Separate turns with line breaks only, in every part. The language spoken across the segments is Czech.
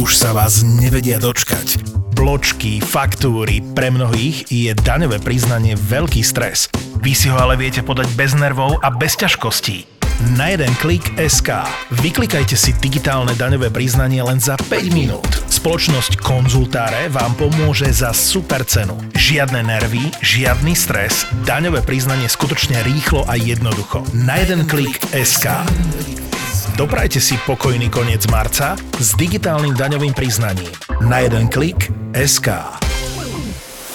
už sa vás nevedia dočkať. Bločky, faktúry, pre mnohých je daňové priznanie veľký stres. Vy si ho ale viete podať bez nervov a bez ťažkostí. Na jeden klik SK. Vyklikajte si digitálne daňové priznanie len za 5 minút. Spoločnosť Konzultáre vám pomôže za super cenu. Žiadne nervy, žiadny stres, daňové priznanie skutočne rýchlo a jednoducho. Na jeden klik SK. Doprajte si pokojný koniec marca s digitálnym daňovým priznaním. Na jeden klik SK.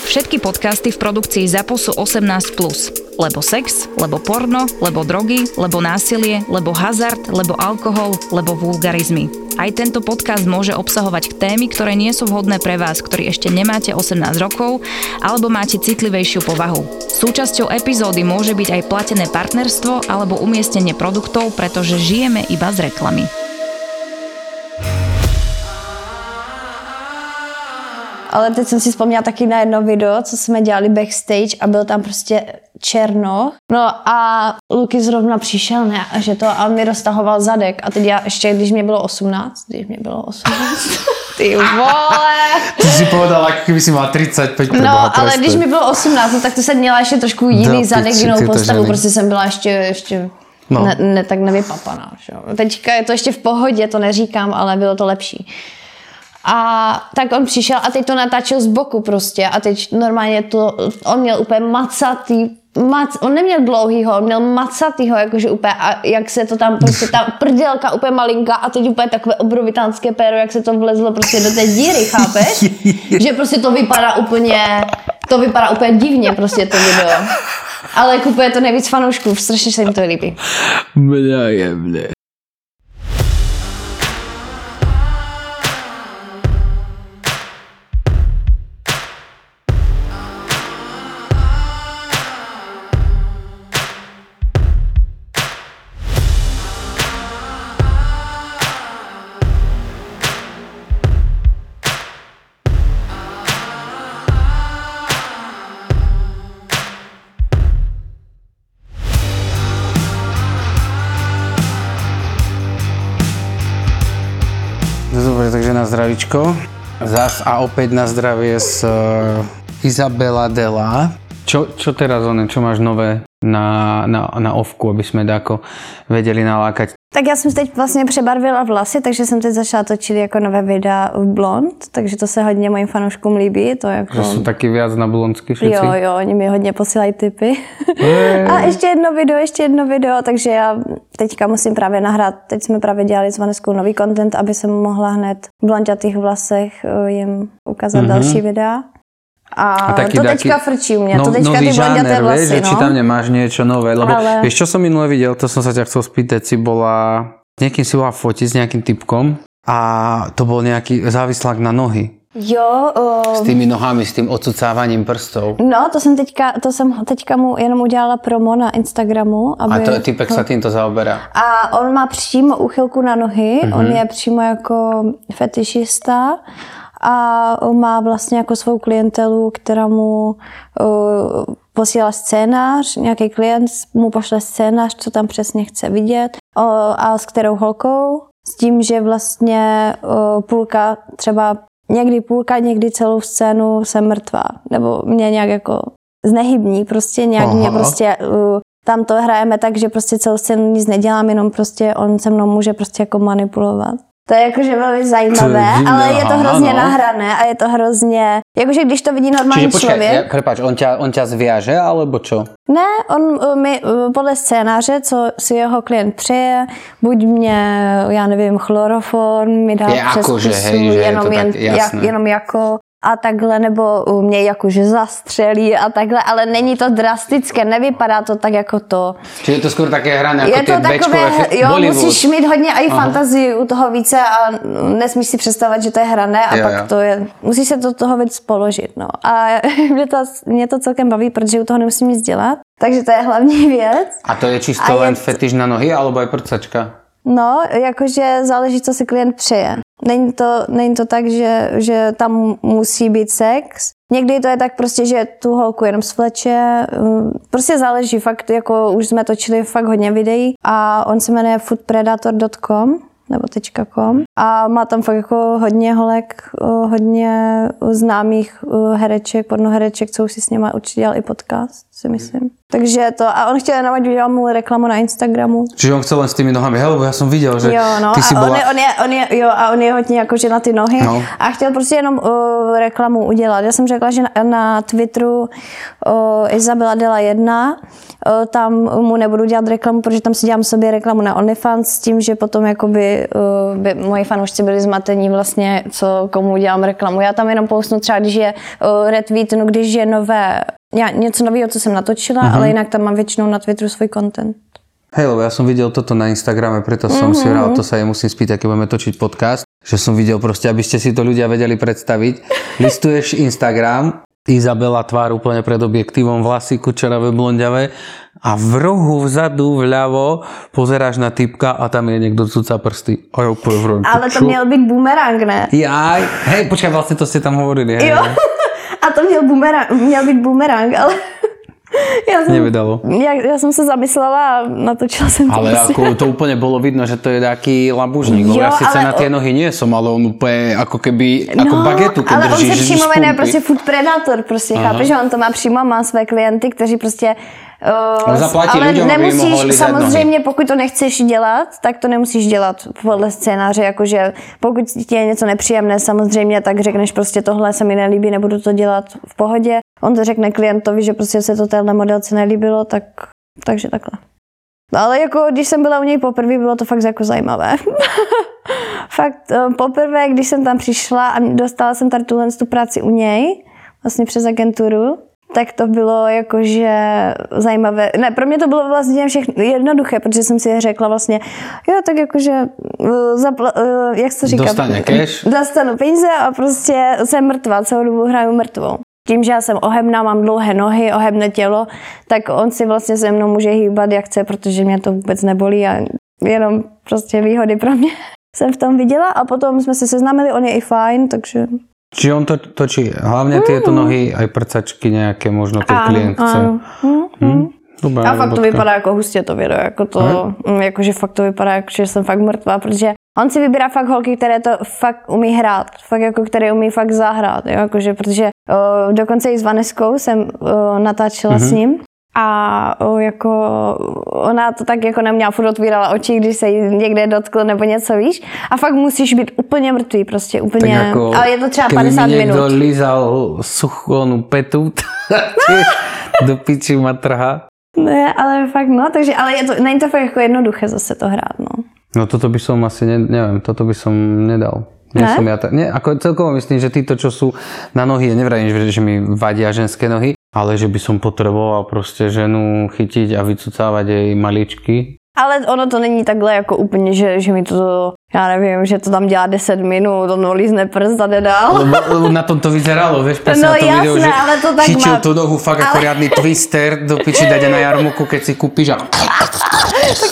Všetky podcasty v produkcii ZAPO sú 18+. Lebo sex, lebo porno, lebo drogy, lebo násilie, lebo hazard, lebo alkohol, lebo vulgarizmy. Aj tento podcast môže obsahovať témy, ktoré nie sú vhodné pre vás, ktorí ešte nemáte 18 rokov alebo máte citlivejšiu povahu. Súčasťou epizódy môže byť aj platené partnerstvo alebo umiestnenie produktov, pretože žijeme iba z reklamy.
Ale teď jsem si vzpomněla taky na jedno video, co jsme dělali backstage a byl tam prostě černo. No a Luky zrovna přišel, ne, a že to a mi roztahoval zadek. A teď já ještě, když mě bylo 18, když mě bylo 18, ty vole.
Ty si povedala, jako kdyby si měla 35
No, ale když mi bylo 18, no, tak to jsem měla ještě trošku jiný
Do
zadek, jinou postavu, prostě jsem byla ještě, ještě
No.
ne, ne, tak nevypapaná. Že? Teďka je to ještě v pohodě, to neříkám, ale bylo to lepší. A tak on přišel a teď to natáčel z boku prostě a teď normálně to, on měl úplně macatý, mac, on neměl dlouhýho, on měl macatýho, jakože úplně, a jak se to tam, prostě ta prdělka úplně malinká a teď úplně takové obrovitánské péro, jak se to vlezlo prostě do té díry, chápeš? že prostě to vypadá úplně, to vypadá úplně divně prostě to video. Ale kupuje to nejvíc fanoušků, strašně se jim to líbí.
Bля, jebne. No zdravičko. Zas a opäť na zdravie s uh, Izabela Dela. Čo, čo teraz, one, čo máš nové na, na, na ovku, aby sme dáko vedeli nalákať?
Tak já jsem teď vlastně přebarvila vlasy, takže jsem teď začala točit jako nové videa v blond, takže to se hodně mojim fanouškům líbí. To jako...
Že sú takí viac na blondsky všetci?
Jo, jo, oni mi hodně posílají tipy.
Hey.
A ještě jedno video, ještě jedno video, takže já teďka musím právě nahrát, teď jsme právě dělali s Vaneskou nový content, aby jsem mohla hned v blondětých vlasech eh, jim ukázat
Mhm.
mm-hmm. další videa. A,
A taký
to
taký-
teďka frčí u mě,
No,
to teďka
nový žáner,
vlasy,
vieš, že
no.
či tam nemáš niečo nové, lebo
Ale-
vieš, čo som minule videl, to som sa ťa chcel spýtať, si bola, niekým si bola fotiť s nejakým typkom a to bol nejaký závislák na nohy.
Jo,
S
uh,
tými nohami, s tým odsucávaním prstov.
no to jsem teďka, to jsem teďka mu jenom udělala promo na Instagramu. Aby...
A to, typek sa týmto zaoberá.
A on má přímo úchylku na nohy,
Mhm.
mm-hmm. on je přímo jako fetišista a má vlastně jako svou klientelu, která mu uh, posílá scénář, nějaký klient mu pošle scénář, co tam přesně chce vidět uh, a s kterou holkou, s tím, že vlastně uh, půlka třeba někdy půlka, někdy celou scénu jsem mrtvá, nebo mě nějak jako znehybní, prostě nějak
Aha.
mě prostě uh, tam to hrajeme tak, že prostě celou scénu nic nedělám, jenom prostě on se mnou může prostě jako manipulovat. To je jakože velmi zajímavé,
divné,
ale je to hrozně
no.
nahrané a je to hrozně, jakože když to vidí normální
Čiže počkaj,
člověk.
prepáč, on ťa, on ťa zviaže, alebo čo?
Ne, on uh, mi uh, podle scénáře, co si jeho klient přeje, buď mě, já nevím, chloroform mi dá
Je
přes
jako, že hej, že je
jenom,
to
jen,
tak
jak, jenom jako a takhle, nebo mě jakože zastřelí a takhle, ale není to drastické, nevypadá to tak jako to.
Je to skôr také hrané ako
Je to takové, jo,
Bollywood.
musíš mít hodně i fantazii u toho více a nesmíš si představovat, že to je hrané a
Jo,
pak
jo.
to je, musíš se do toho víc položit, no. A mě to, mě to celkem baví, protože u toho nemusím nic dělat, takže to je hlavní věc.
A to je čisto
A je
len
to-
fetiš na nohy, alebo aj prcačka?
No, jakože záleží, co si klient přeje. Není to, není to tak, že, že tam musí být sex. Někdy to je tak prostě, že tu holku jenom svleče. um, Prostě záleží, fakt jako už jsme točili fakt hodně videí a on se jmenuje foodpredator.com nebo .com A má tam fakt jako hodně holek, eh, hodně známých eh, hereček, pornohereček, co už si s nimi určitě dělal i podcast, si myslím. Takže to, a on chtěl jenom, ať udělal mu reklamu na Instagramu.
Čiže on chcel len s tými nohami, hele, lebo ja som videl, že
Jo, no,
ty si
a
bola...
on, je, on, je, on, je, jo, a on je hodně jakože na ty nohy
No.
a chtěl prostě jenom uh, reklamu udělat. Já jsem řekla, že na, na Twitteru uh, Izabela Dela 1, uh, tam mu nebudu dělat reklamu, protože tam si dělám sobě reklamu na OnlyFans s tím, že potom jakoby uh, by moji fanoušci byli zmatení vlastně, co komu dělám reklamu. Já tam jenom postnu třeba, když je uh, retweetnu, když je nové, já, něco nového, co jsem natočila,
Mhm.
uh-huh. ale jinak tam mám většinou na Twitteru svůj content.
Hej, lebo ja som videl toto na Instagrame, preto som
Mhm.
si vral, to sa jej musím spýtať, keď budeme točiť podcast, že som videl proste, aby ste si to ľudia vedeli predstaviť. Listuješ Instagram, Izabela tvár úplne pred objektívom, vlasy kučeravé, blondiavé a v rohu vzadu vľavo pozeráš na typka a tam je niekto cuca prsty. A v rohu,
Ale to měl být boomerang, ne?
Jaj, hej, počkaj, vlastne to ste tam hovorili. Hej,
Jo.
hej.
A to měl, boomerang, měl být boomerang, ale já jsem,
Nevydalo.
já, já jsem se zamyslela a natočila jsem to.
Ale
prostě.
ako to úplne bolo vidno, že to je taký labužník.
Jo,
síce
ale
na
o-
nohy nie som, ale on úplne ako keby, ako bagetu, keď
No, ale on
držíš
se přímo jmenuje prostě food predator, prostě chápeš, že on to má přímo, má své klienty, kteří prostě Uh,
On zaplatí
ale
aby
nemusíš, samozřejmě, pokud to nechceš dělat, tak to nemusíš dělat podle scénáře, jakože pokud ti je něco nepříjemné, samozřejmě, tak řekneš prostě tohle se mi nelíbí, nebudu to dělat v pohodě. On to řekne klientovi, že prostě se to téhle modelce nelíbilo, tak, takže takhle. No, ale jako, když jsem byla u něj poprvé, bylo to fakt jako zajímavé. fakt eh, poprvé, když jsem tam přišla a dostala jsem tady tuhle tu práci u něj, vlastně přes agenturu, tak to bylo jakože zajímavé. Ne, pro mě to bylo vlastně všechno jednoduché, protože jsem si řekla vlastně, jo, tak jakože, uh, zapla, uh, jak se to říká?
Dostane cash.
Dostanu peníze a prostě jsem mrtvá, celou dobu hraju mrtvou. Tím, že já jsem ohebná, mám dlouhé nohy, ohebné tělo, tak on si vlastně se mnou může hýbat jak chce, protože mě to vůbec nebolí a jenom prostě výhody pro mě jsem v tom viděla a potom jsme se seznámili, on je i fajn, takže
Čiže on to točí hlavne tieto nohy, aj prcačky nejaké možno tej klientce.
ano. Hm, hm.
Dobrá,
A fakt to
robotka.
vypadá jako hustě to video, jako to, mm, jakože fakt to vypadá, jako, že jsem fakt mrtvá, protože on si vybírá fakt holky, které to fakt umí hrát, fakt jako, které umí fakt zahrát, jo, jakože, protože uh, dokonce i s Vaneskou jsem uh, natáčela mm-hmm. s ním a uh, jako ona to tak jako neměla furt otvírala oči, když se jí někde dotkl nebo něco, víš, a fakt musíš být úplně mrtvý, prostě úplně,
Tak ako,
ale je to třeba
keby
50
mi niekto
minut.
lízal suchonu petu, do piči ma trhá.
Ne, ale fakt no, takže, ale je to, není to fakt jako jednoduché zase to hrát, no.
No toto by som asi, ne, neviem, toto by som nedal. Nie
Ne?
som ja ta, nie, ako celkovo myslím, že títo, čo sú na nohy, ja nevrajím, že, že mi vadia ženské nohy, ale že by som potreboval proste ženu chytiť a vycucávať jej maličky.
Ale ono to není takhle jako úplně, že, že mi to, já nevím, že to tam dělá 10 minut, on lízne prst a jde dál.
Lebo, na tom to vyzeralo, vieš, presne
No
na tom
jasné,
videu, že
ale to tak
chytil
má-
tú nohu fakt ako
ale-
riadny twister do piči dať na jarmuku, keď si kúpiš a,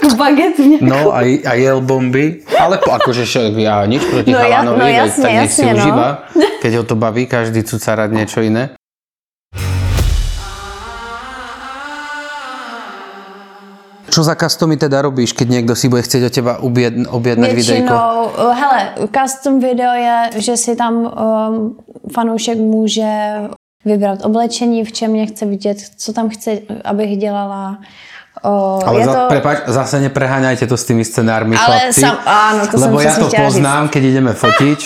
Tak baget mě.
no a, a jel bomby. Ale po, akože však ja nič proti
No
chalanovi,
no jasne,
tak nech si
jasne, no.
užíva, keď ho to baví, každý cucarať niečo iné. Čo za customy teda robíš, keď niekto si bude chcieť od teba objedn- objednať videjko?
Hele, custom video je, že si tam um, fanoušek může vybrat oblečení, v čem mě chce vidět, co tam chce, abych dělala. O,
Ale
je
za,
to,
prepáč, zase nepreháňajte to s tými scenármi,
Ale
chlapci.
sam- áno, to som
Lebo ja
presne
to poznám, keď ideme fotiť,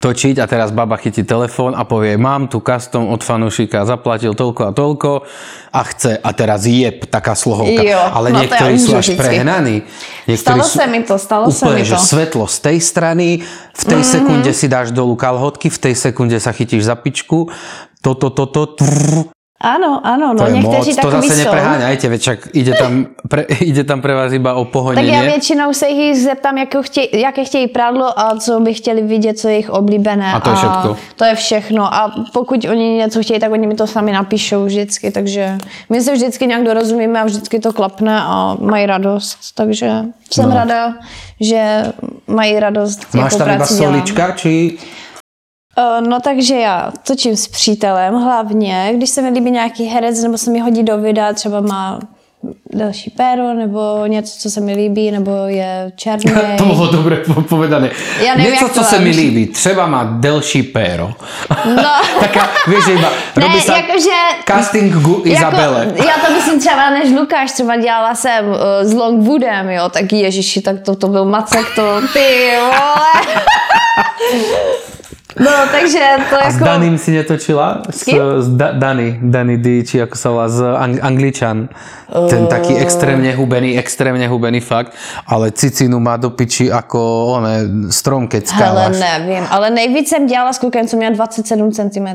točiť a teraz baba chytí telefón a povie, mám tu custom od fanúšika, zaplatil toľko a toľko a chce a teraz jeb taká slohovka.
Jo,
Ale
no to
niektorí sú až
vždycky.
prehnaní. Niektorí
Stalo
sú
sa mi to, stalo sa
úplne,
mi
že
to.
svetlo z tej strany, v tej
Mhm.
sekunde si dáš dolu kalhotky, v tej sekunde sa chytíš za pičku, toto, toto, trrr,
Ano, ano, no
to je moc, to zase
jsou.
nepreháňajte, veď však ide tam, pre, ide tam pre vás iba o
Tak
pohodenie.
já většinou se jich zeptám, jakou chtěj, jaké chtějí prádlo a co by chtěli vidět, co je jejich oblíbené.
A to je všetko.
To je všechno. A pokud oni něco chtějí, tak oni mi to sami napíšou vždycky. Takže my se vždycky nějak dorozumíme a vždycky to klapne a mají radost. Takže jsem
No.
rada, že mají radost,
Máš
jakou
tam iba solička, či
No takže já točím s přítelem hlavně, když se mi líbí nějaký herec nebo se mi hodí do videa, třeba má delší péro, nebo něco, co se mi líbí, nebo je černý.
To bolo dobre po- povedané. Niečo,
jak to
co
mám.
mi líbí. Třeba má delší péro.
No.
Taká, že iba
Ne,
robí sa
jakože...
casting gu Izabele.
Jako, já to myslím třeba, než Lukáš třeba dělala jsem uh, s Longwoodem, jo, tak ježiši, tak to, to byl Macek, to ty vole. No, takže to
A s
jako...
Danym si netočila? S,
kým?
s da, Dany, Dany D, či ako sa volá, z Ang- Angličan. Ten taký extrémne hubený, extrémne hubený fakt, ale cicinu má do piči ako one, strom, keď
Hele, nevím, ale nejvíc jsem dělala s klukem, co měl 27 cm.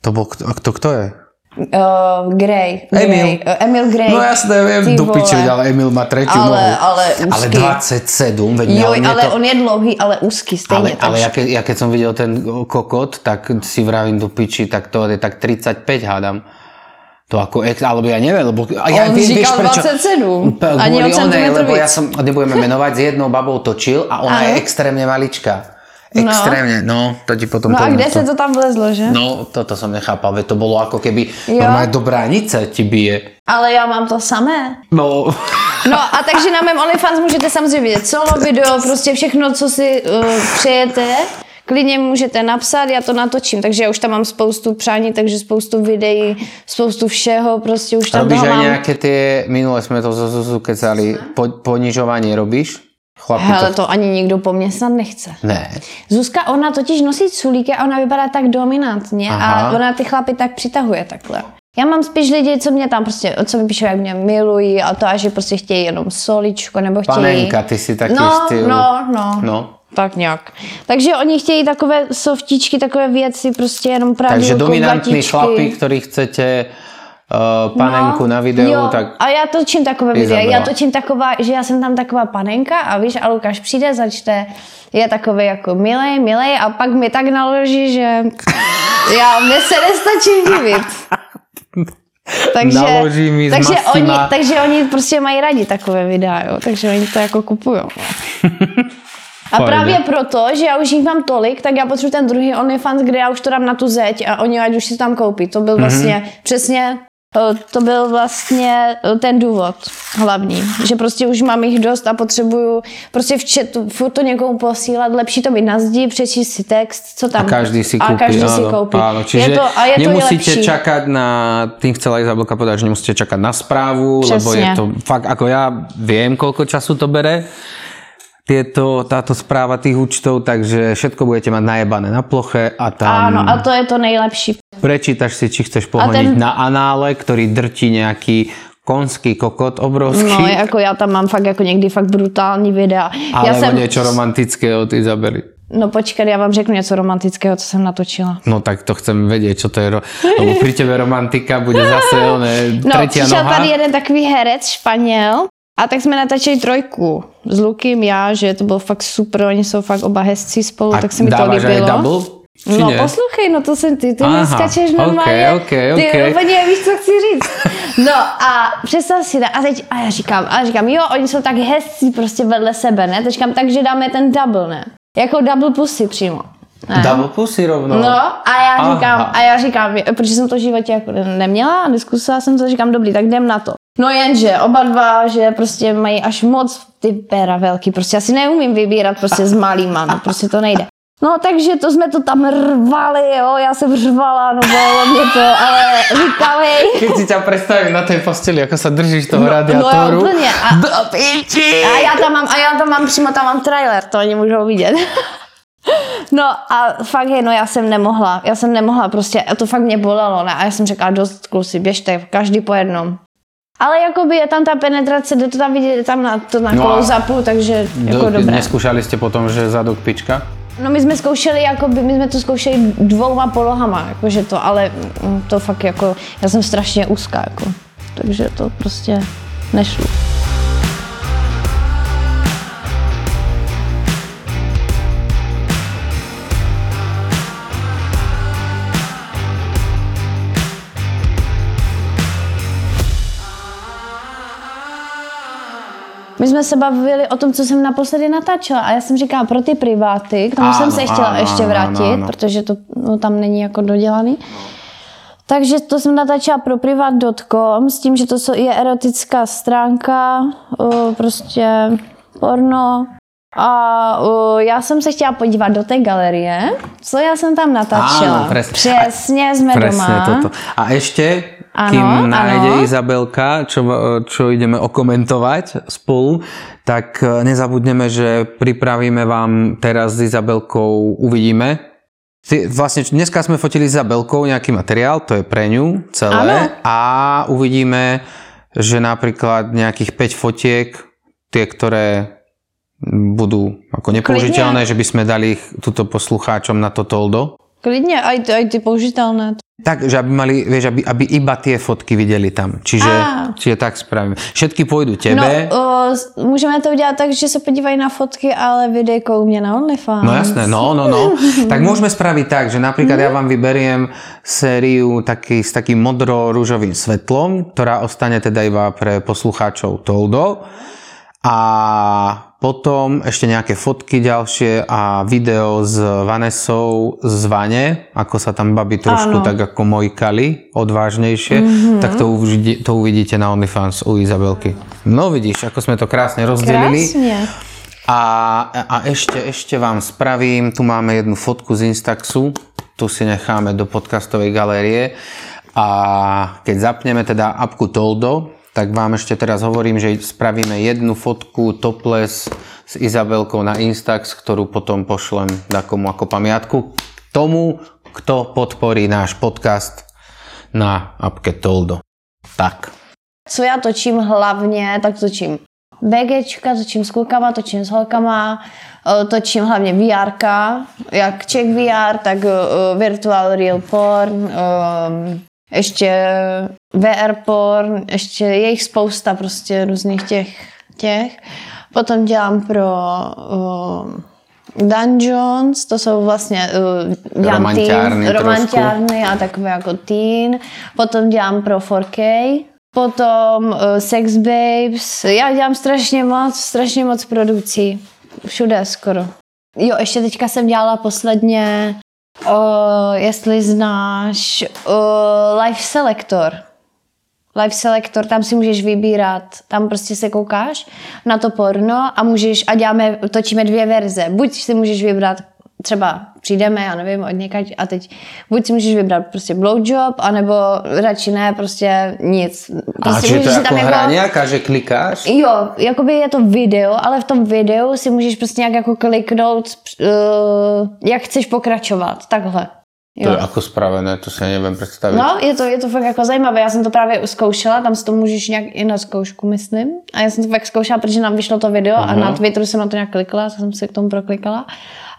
To kto, a kto, kto je?
Uh, Gray. Gray.
Emil.
Uh, Emil Gray.
No jasné, viem,
Ty
do piči,
vole.
ale Emil má tretiu
Ale-
nohu.
ale
ale
úzky.
27, veď mne
ale
to...
on je dlouhý, ale úzký stejně.
Ale, ale ja,
takže-
ke, ja keď som videl ten kokot, tak si vravím do piči, tak to je tak 35 hádam. To ako ex, alebo ja neviem, lebo... A ja,
On
vieš- vieš
říkal
prečo?
27,
P-
ani o centimetr
lebo ja som, nebudeme menovať, s jednou babou točil a ona
Áno.
je extrémne maličká. Extrémne, no, to ti potom
No a kde
to.
se to tam vlezlo, že?
No, toto som nechápal, veď to bolo ako keby
Jo.
normálne do bránice ti bije.
Ale já mám to samé.
No,
No a takže na mém OnlyFans můžete samozřejmě vidět solo video, prostě všechno, co si uh, přejete. Klidně můžete napsat, já to natočím, takže já už tam mám spoustu přání, takže spoustu videí, spoustu všeho, prostě už tam
robíš aj
mám.
nejaké tie, minule sme to Zuzu kecali, po, ponižovanie robíš? Chlapi
Hele,
to...
to ani nikdo po mně snad nechce.
Ne.
Zuzka, ona totiž nosí culíky a ona vypadá tak dominantně
Aha.
a ona ty chlapy tak přitahuje takhle. Já mám spíš lidi, co mě tam prostě, co mi píšou, jak mě milují a to, a že prostě chtějí jenom soličko nebo chtějí...
Panenka, ty si taký
no,
styl.
No, no,
No.
Tak nějak. Takže oni chtějí takové softičky, takové věci, prostě jenom právě
Takže dominantní
batičky.
chlapi, ktorí chcete uh, panenku na videu,
jo.
tak
A já točím takové videa. Já točím taková, že já jsem tam taková panenka a víš, a Lukáš přijde, začte, je takový jako milej, milej a pak mi tak naloží, že já mě se nestačím divit. Takže,
Naloží mi
takže, oni, takže oni prostě mají rádi takové videa, jo? takže oni to jako kupují. A
Fajn,
právě proto, že já už jich mám tolik, tak já potřebuji ten druhý OnlyFans, kde já už to dám na tu zeď a oni ať už si tam koupí. To byl vlastně mm-hmm. přesně eh, to byl vlastně eh, ten důvod hlavní, že prostě už mám jich dost a potřebuju prostě v chatu furt to někomu posílat, lepší to mít na zdi, přečíst si text, co
a
tam.
každý si kúpi.
A každý
áno,
si koupí.
Áno, čiže
je to, a je to
nemusíte
lepší.
čakať na, tým chcela Izabelka povedať, že nemusíte čakať na správu, lebo je
Přesně.
to fakt, ako ja viem, koľko času to bere tieto, táto správa tých účtov, takže všetko budete mať najebané na ploche a tam
Áno, a to je to nejlepší.
Prečítaš si, či chceš pohoniť
ten-
na anále, ktorý drtí nejaký konský kokot obrovský,
No, jako já tam mám fakt jako někdy fakt brutální videa.
alebo
já jsem,
niečo romantické od Izabely.
No počkej, já vám řeknu něco romantického, co jsem natočila.
No tak to chcem vedieť, čo to je, ro- lebo pri tebe romantika bude zase oné,
No,
tretia
přišel
noha.
tady jeden takový herec, Španěl, a tak jsme natáčeli trojku s Lukem, já, že to bylo fakt super, oni jsou fakt oba hezcí spolu,
A
tak se mi to
dávaš aj
líbilo.
double? Či
No poslouchej, no to jsem ty, ty
Aha,
mi skačeš
ok,
normálně,
ok,
ty úplně víš, co chci říct. No a představ si, a teď, a já říkám, a já říkám, jo, oni jsou tak hezcí prostě vedle sebe, ne, teď říkám, takže dáme ten double, ne, jako double pusy přímo. Ne.
Double pussy rovno.
No a já
Aha.
říkám, a já říkám, protože jsem to v životě jako neměla a neskusila jsem to, říkám, dobrý, tak jdem na to. No jenže oba dva, že prostě mají až moc ty péra velký, prostě asi neumím vybírat prostě s malýma, no prostě to nejde. No takže to jsme to tam rvali, jo, já jsem řvala, no bylo mě to, ale hej,
Keď si ťa predstavím na tej posteli, ako sa držíš toho
No,
radiátoru.
no úplně. A,
Do piči!
a já tam mám, a já tam mám přímo tam mám trailer, to oni můžou vidět. No a fakt je, no já jsem nemohla, já jsem nemohla prostě, a to fakt mě bolelo, ne? A já jsem řekla, dost kluci, běžte, každý po jednom. Ale jakoby je tam ta penetrace, jde to tam vidět, je tam na, to na
No
close-upu, takže jako
Do,
dobré.
neskúšali ste potom, že zadok pička?
No my jsme zkoušeli, jakoby, my jsme to zkoušeli dvouma polohama, jakože to, ale to fakt jako, já jsem strašně úzká, jako, takže to prostě nešlo. My jsme se bavili o tom, co jsem naposledy natáčela a já jsem říkala pro ty priváty, k tomu
Ano,
jsem se chtěla
ano,
ještě vrátit,
ano, ano.
protože to no, tam není jako dodělaný. Takže to jsem natáčela pro privat.com s tím, že to je erotická stránka, prostě porno. A uh, já jsem se chtěla podívat do té galerie, co já jsem tam natáčela.
Presne.
Přesně jsme
Presne
doma.
toto. A ešte,
Áno,
kým nájde Izabelka, čo, čo ideme okomentovať spolu, tak e, nezabudneme, že pripravíme vám teraz s Izabelkou, uvidíme. Ty, vlastne dneska sme fotili s Izabelkou nejaký materiál, to je pre ňu celé.
Áno.
A uvidíme, že napríklad nejakých 5 fotiek, tie, ktoré budú ako nepoužiteľné, že by sme dali ich tuto poslucháčom na to toldo.
Klidně, aj ty, aj ty použitelné.
Tak, že aby mali, vieš, aby, aby iba tie fotky videli tam. Čiže,
Á.
čiže tak spravíme. Všetky pôjdu
No,
tebe.
uh, můžeme to udělat tak, že se podívají na fotky, ale videjko u mě na OnlyFans.
No jasné, no, no, no. Tak môžeme spraviť tak, že napríklad ja vám vyberiem sériu taký, s takým modro-rúžovým svetlom, ktorá ostane teda iba pre poslucháčov Toldo. A potom ešte nejaké fotky ďalšie a video s Vanessou z Vane, ako sa tam babi trošku
Áno.
tak ako mojkali, odvážnejšie, mm-hmm. tak to, uvidí, to uvidíte na OnlyFans u Izabelky. No vidíš, ako sme to krásne rozdelili.
Krásně.
A, a ešte, ešte vám spravím, tu máme jednu fotku z Instaxu, tu si necháme do podcastovej galérie a keď zapneme teda apku Toldo, tak vám ešte teraz hovorím, že spravíme jednu fotku topless s Izabelkou na Instax, ktorú potom pošlem takomu ako pamiatku tomu, kto podporí náš podcast na apke Toldo. Tak.
Co já točím hlavně, tak točím VGčka, točím s klukama, točím s holkama, eh, točím hlavně VR, jak Czech VR, tak uh, Virtual Real Porn, ještě VR porn, ještě je jich spousta prostě různých těch, těch. Potom dělám pro um, Dungeons, to jsou vlastně uh, dělám
Romantiárny
teen, romantiárny a takové jako teen. Potom dělám pro 4K, potom uh, Sex Babes. Já dělám strašně moc, strašně moc produkcí. Všude skoro. Jo, ještě teďka jsem dělala posledně, uh, jestli znáš, uh, Life Selector. Live Selector, tam si můžeš vybírat, tam prostě se koukáš na to porno a můžeš, a děláme, točíme dvě verze. Buď si můžeš vybrat, třeba přijdeme, já nevím, od někať a teď buď si můžeš vybrat prostě blowjob, anebo radši ne, prostě nic.
A
Prostě
či to je
si
ako hra nejaká, že klikáš?
Jo, jakoby je to video, ale v tom videu si můžeš prostě nějak jako kliknout, uh, jak chceš pokračovat, takhle.
To je ako spravené, to si neviem predstaviť.
No, je to, je to fakt jako zajímavé. Já jsem to právě zkoušela, tam si to můžeš nějak i na zkoušku, myslím. A já jsem to fakt zkoušela, protože nám vyšlo to video uh-huh. a na Twitteru jsem na to nějak klikla, tak jsem se k tomu proklikala.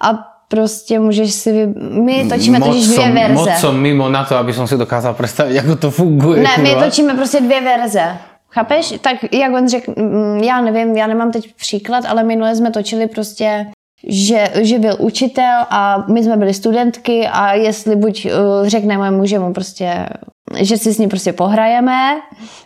A prostě můžeš si... Vy... My točíme totiž dvě verze.
moc som mimo na to, aby som si dokázal predstaviť, ako to funguje.
Ne, my
kurva.
točíme prostě dvě verze. Chápeš? Tak jak on řekl, já nevím, já nemám teď příklad, ale minule jsme točili prostě že, že byl učitel a my jsme byli studentky a jestli buď uh, řekneme mužemu prostě, že si s ním prostě pohrajeme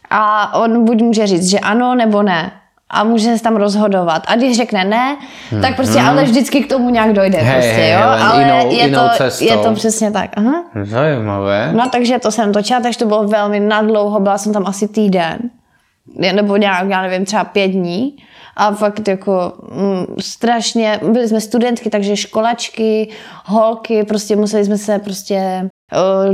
a on buď může říct, že ano nebo ne. A může se tam rozhodovat. A když řekne ne, tak prostě ale vždycky k tomu nějak dojde.
Hej,
prostě,
hej,
jo? ale
inou-
je,
inou
to,
cestou.
je to přesně tak. Aha.
Zajímavé.
No takže to jsem točila, takže to bylo velmi nadlouho, byla jsem tam asi týden, nebo nějak, já nevím, třeba pět dní. A fakt jako mm, strašně, byli jsme studentky, takže školačky, holky, prostě museli jsme se prostě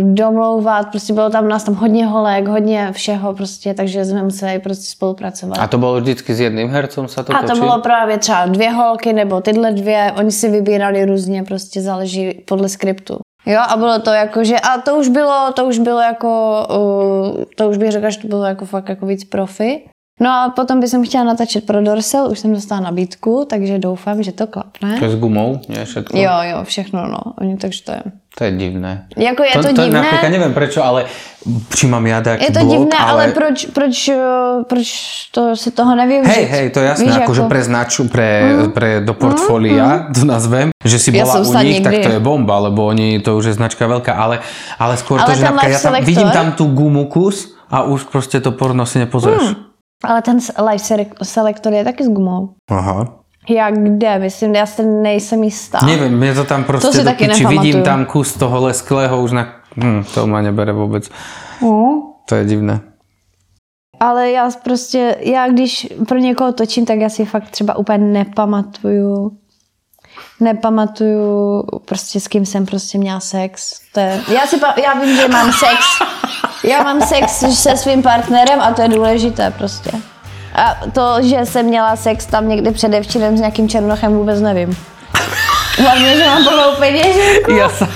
domlouvat, prostě bylo tam nás tam hodně holek, hodně všeho prostě, takže jsme museli prostě spolupracovat.
A to bolo vždycky s jedným hercom sa to
A to
točí?
bylo právě třeba dvě holky nebo tyhle dvě, oni si vybírali různě, prostě záleží podle skriptu. Jo, a bylo to jako, že, a to už bylo, to už bylo jako, uh, to už bych řekla, že to bylo jako fakt jako víc profi. No a potom bych chtěla natáčet pro Dorsel, už jsem dostala nabídku, takže doufám, že to klapne.
To je s gumou, nie všetko?
Jo, jo, všechno, no, oni, takže to je.
To je divné.
Jako je to,
to, to
divné.
napríklad neviem prečo, ale či mám ja nejaký
Je to
blog,
divné, ale,
ale
proč, proč, uh, proč to si toho nevyužít?
Hej, hej, to je jasné,
Víš,
akože pre značu, pre, pre do portfólia, to nazvem, že si bola
som
u nich, tak to je bomba, lebo oni, to už je značka veľká, ale, ale skôr to,
Ale
že
ten
napríklad ja tam, vidím tam tú gumu kus a už proste to porno si nepozrieš.
Ale ten live selektor je taky s gumou.
Aha.
Jak kde? Myslím, já si nejsem jistá.
Neviem, mne to tam proste
To si
do
taky
piči,
nepamatuju.
vidím tam kus toho lesklého už na, Hm, to ma nebere vôbec.
No.
To je divné.
Ale já prostě, já když pro někoho točím, tak já si fakt třeba úplně nepamatuju nepamatuju prostě s kým jsem prostě měla sex. To je, já, si, já vím, že mám sex. Já mám sex se svým partnerem a to je důležité prostě. A to, že jsem měla sex tam někdy předevčírem s nějakým černochem, vůbec nevím. Hlavně, že mám plnou peněženku.
Ja sa...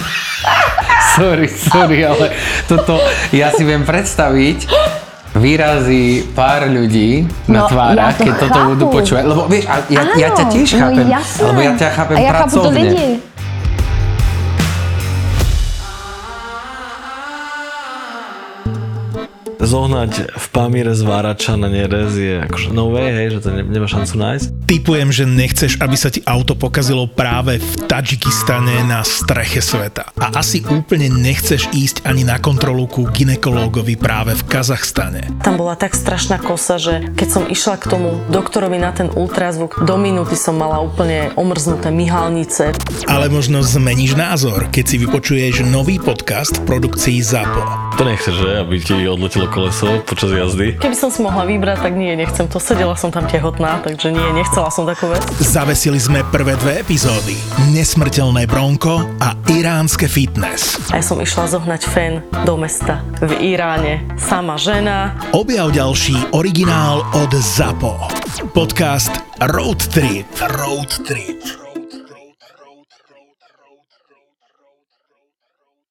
Sorry, sorry, ale toto ja si viem predstaviť, vyrazí pár ľudí na
No,
tvárach,
ja to
keď toto
chápu.
budú počúvať. Lebo vieš, a ja, ja ťa tiež
no
chápem,
jasné.
lebo ja ťa chápem
A já chápu to
pracovne.
lidi.
Zohnať v Pamíre z Várača na Nerez je akože no way, hej, že to ne, nemá šancu nájsť.
Typujem, že nechceš, aby sa ti auto pokazilo práve v Tadžikistane na streche sveta. A asi úplne nechceš ísť ani na kontrolu ku ginekológovi práve v Kazachstane.
Tam bola tak strašná kosa, že keď som išla k tomu doktorovi na ten ultrazvuk, do minúty som mala úplne omrznuté myhalnice.
Ale možno zmeníš názor, keď si vypočuješ nový podcast v produkcii ZAPO.
To nechceš, že? Aby ti odletelo koleso počas jazdy.
Keby som si mohla vybrať, tak nie, nechcem to. Sedela som tam tehotná, takže nie, nechcela som takú vec.
Zavesili sme prvé dve epizódy. Nesmrteľné bronko a iránske fitness.
A ja som išla zohnať fen do mesta v Iráne. Sama žena,
Objav ďalší originál od ZAPO. Podcast Road Trip. Road Trip.